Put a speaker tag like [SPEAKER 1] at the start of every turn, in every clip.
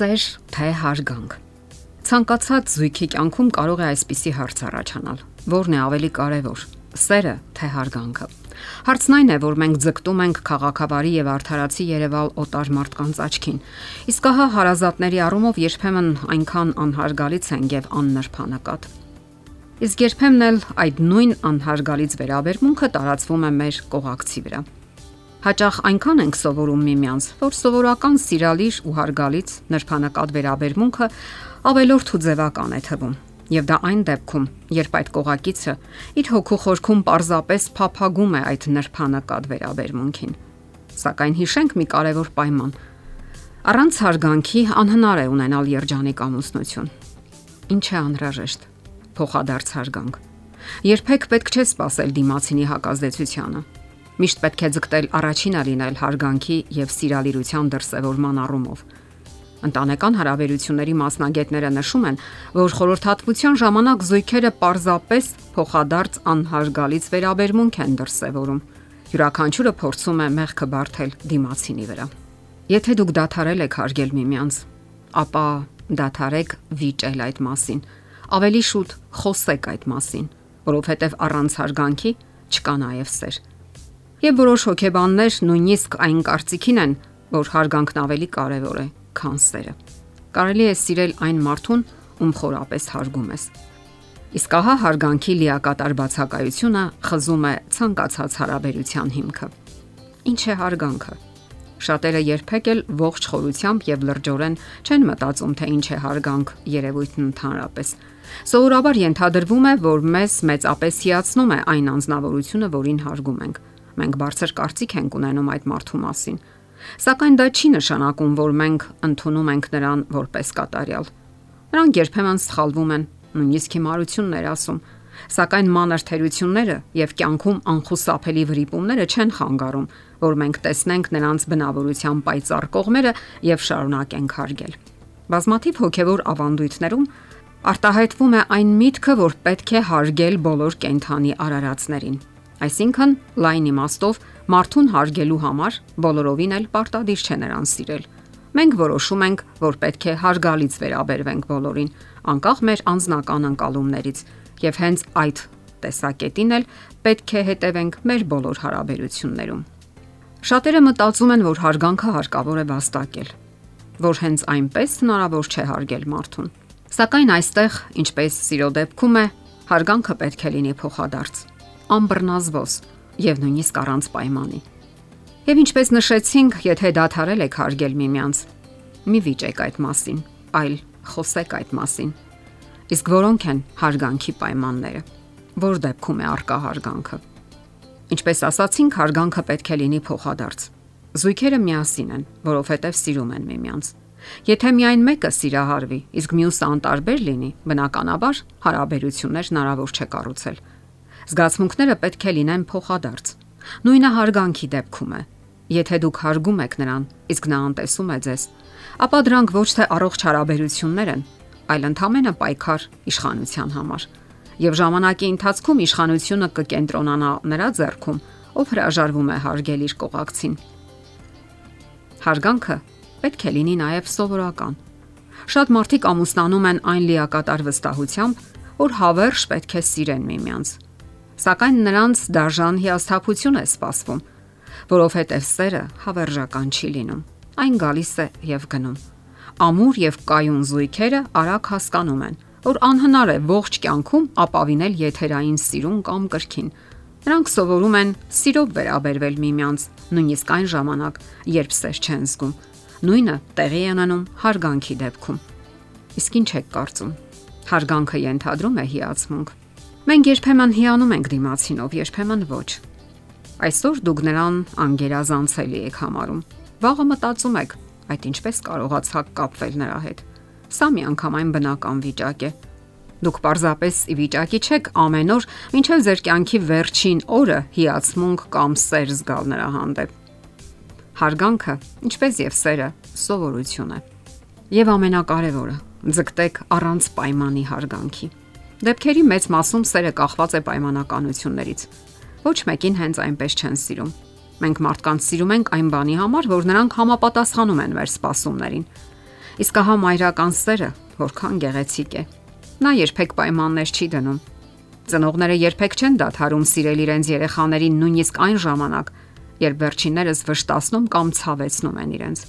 [SPEAKER 1] Սեր թե հարգանք։ Ցանկացած զույգի կյանքում կարող է այսպիսի հարց առաջանալ. Որն է ավելի կարևոր՝ սերը թե հարգանքը։ Հարցն այն է, որ մենք ձգտում ենք քաղաքավարի եւ արդարացի Երևալ օտար մարդկանց աչքին։ Իսկ ահա հարազատների առումով երբեմն այնքան անհարգալից են եւ աննրբանակատ։ Իսկ երբեմն էլ այդ նույն անհարգալից վերաբերմունքը տարածվում է մեր կողակցի վրա։ Հաճախ այնքան ենք սովորում միմյանց, որ սովորական սիրալիր ու հարգալից նրբանակատ վերաբերմունքը ավելորդ ու ձևական է թվում։ Եվ դա այն դեպքում, երբ այդ կողակիցը իր հոգու խորքում պարզապես փափագում է այդ նրբանակատ վերաբերմունքին։ Սակայն հիշենք մի կարևոր պայման։ Առանց հարգանքի անհնար է ունենալ երջանիկ ամուսնություն։ Ինչ է անհրաժեշտ։ Փոխադարձ հարգանք։ Երբեք պետք չէ սпасել դիմացինի հակազդեցությանը Միշտ պետք է ձգտել առաջինը լինել հարգանքի եւ սիրալիրության դրսևորման առումով։ Ընտանեկան հարաբերությունների մասնագետները նշում են, որ խորհրդատվության ժամանակ զույգերը պարզապես փոխադարձ անհարգալից վերաբերմունք են դրսևորում։ Յուրաքանչյուրը փորձում է մեղքը բարթել դիմացինի վրա։ Եթե դուք դադարել եք հարգել միմյանց, ապա դադարեք վիճել այդ մասին։ Ավելի շուտ խոսեք այդ մասին, որովհետև առանց հարգանքի չկա նաև սեր։ Եվ որոշ հոգեբաններ նույնիսկ այն կարծիքին են, որ հարգանքն ավելի կարևոր է, քան սերը։ Կարելի է սիրել այն մարդուն, ում խորապես հարգում ես։ Իսկ ահա հարգանքի լիակատար բացակայությունը խզում է ցանկացած հարաբերության հիմքը։ Ինչ է հարգանքը։ Շատերը երբեք էլ ողջ խորությամբ եւ լրջորեն չեն մտածում, թե ինչ է հարգանք երևույթն ընդհանրապես։ Սովորաբար ենթադրվում է, որ մեզ մեծապես հիացնում է այն անznավորությունը, որին հարգում ենք Մենք բարձր կարծիք ենք ունենում այդ մարդու մասին։ Սակայն դա չի նշանակում, որ մենք ընդունում ենք նրան որպես կատարյալ։ Նրանք երբեմն սխալվում են, նույնիսկ հիմարություններ ասում, սակայն մանր թերությունները եւ կյանքում անխուսափելի վրիպումները չեն խանգարում, որ մենք տեսնենք նրանց բնավորության պայծառ կողմերը եւ շարունակենք հարգել։ Բազմաթիվ հոգեվոր ավանդույթներում արտահայտվում է այն միտքը, որ պետք է հարգել բոլոր կենթանի արարածներին։ Այսինքն, լայն իմաստով մարդուն հարգելու համար բոլորովին էլ պարտադիր չէ նրան սիրել։ Մենք որոշում ենք, որ պետք է հարգալից վերաբերվենք բոլորին, անկախ մեր անձնական անկալումներից, եւ հենց այդ տեսակետին էլ պետք է հետևենք մեր բոլոր հարաբերություններում։ Շատերը մտածում են, որ հարգանքը հարկավոր է վաստակել, որ հենց այնպես հնարավոր չէ հարգել մարդուն։ Սակայն այստեղ, ինչպես սիրո դեպքում է, հարգանքը պետք է լինի փոխադարձ անբռնազբոս եւ նույնիսկ առանց պայմանի։ Եվ ինչպես նշեցինք, եթե դադարել եք հարգել միմյանց, մի վիճեք այդ մասին, այլ խոսեք այդ մասին։ Իսկ որոնք են հարգանքի պայմանները։ Որ դեպքում է արկա հարգանքը։ Ինչպես ասացինք, հարգանքը պետք է լինի փոխադարձ։ Զույգերը միասին են, որովհետև սիրում են միմյանց։ Եթե միայն մեկը սիրահարվի, իսկ մյուսը անտարբեր լինի, բնականաբար հարաբերություններ հնարավոր չէ կառուցել Զգացմունքները պետք է լինեն փոխադարձ։ Նույնը հարգանքի դեպքում է։ Եթե դուք հարգում եք նրան, իսկ նա անտեսում է ձեզ, ապա դրանք ոչ թե առողջ հարաբերություններ են, այլ ընդհանրապես պայքար իշխանության համար։ Եվ ժամանակի ընթացքում իշխանությունը կկենտրոնանա նրա ձեռքում, ով հրաժարվում է հարգել իր կողակցին։ Հարգանքը պետք է լինի նաև սովորական։ Շատ մարդիկ ամուսնանում են այն լիակատար վստահությամբ, որ հավերժ պետք է սիրեն միմյանց սակայն նրանց դաժան հիասթափություն է սպասվում, որովհետև սերը հավերժական չի լինում։ Այն գալիս է եւ գնում։ Ամուր եւ կայուն զույգերը արագ հասկանում են, որ անհնար է ողջ կյանքում ապավինել եթերային սիրուն կամ կրքին։ Նրանք սովորում են սիրով վերաբերվել միմյանց, նույնիսկ այն ժամանակ, երբ սեր չեն զգում։ Նույնը տեղի է ունենում հարգանքի դեպքում։ Իսկ ինչ եք կարծում։ Հարգանքը ենթադրում է հիացմունք, Մենք երբեմն հիանում ենք դիմացինով, երբեմն ոչ։ Այսօր դուք նրան անգերազանցելի եք համարում։ Վաղը մտածում եք, այդ ինչպես կարողացաք կապվել նրա հետ։ Սա միանգամայն բնական վիճակ է։ Դուք պարզապես ի վիճակի չեք ամեն օր, ինչև ձեր կյանքի վերջին օրը հիացմունք կամ սեր զգալ նրա հանդեպ։ Հարգանքը, ինչպես եւ սերը, սովորություն է։ Եվ ամենակարևորը, ձգտեք առանց պայմանի հարգանքի։ Դեպքերի մեծ մասում սերը կախված է պայմանականություններից։ Ոչ մեկին հենց այնպես չեն սիրում։ Մենք մարդկանց սիրում ենք այն բանի համար, որ նրանք համապատասխանում են մեր սպասումներին։ Իսկ ահա մայրական սերը որքան գեղեցիկ է։ Նա երբեք պայմաններ չի դնում։ Ծնողները երբեք չեն դադարում սիրել իրենց երեխաներին նույնիսկ այն ժամանակ, երբ վերջիններս վշտացնում կամ ցավեցնում են իրենց։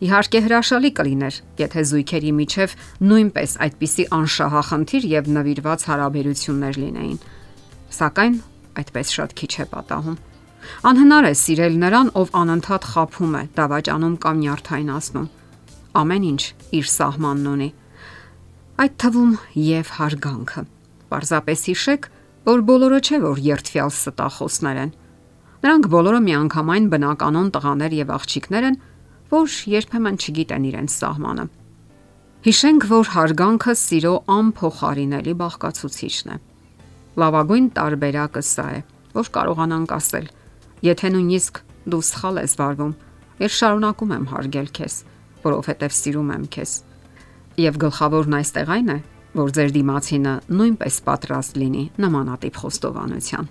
[SPEAKER 1] Իհարկե հրաշալի կլիներ, եթե զույգերի միջև նույնպես այդպիսի անշահախնդիր եւ նվիրված հարաբերություններ լինեին։ Սակայն այդպես շատ քիչ է պատահում։ Անհնար է սիրել նրան, ով անընդհատ խափում է, դավաճանում կամ նյարդայնացնում։ Ամեն ինչ իր սահմանն ունի։ Այդ թվում եւ հարգանքը։ Պարզապես հիշեք, որ բոլորը չէ որ երթվյալ ստախոսներ են։ Նրանք բոլորը միանգամայն բնականon տղաներ եւ աղջիկներ են, որ երբեմն չգիտեն իրենց սահմանը։ Հիշենք, որ հարգանքը սիրո անփոխարինելի բաղկացուցիչն է։ Լավագույն տարբերակը սա է, որ կարողանանք ասել. Եթե նույնիսկ դու սխալ ես վարվում, ես շարունակում եմ հարգել քեզ, որովհետև սիրում եմ քեզ։ Եվ գլխավորն այստեղ այն է, որ ձեր դիմացինը նույնպես պատրաստ լինի նմանատիպ խոստովանության։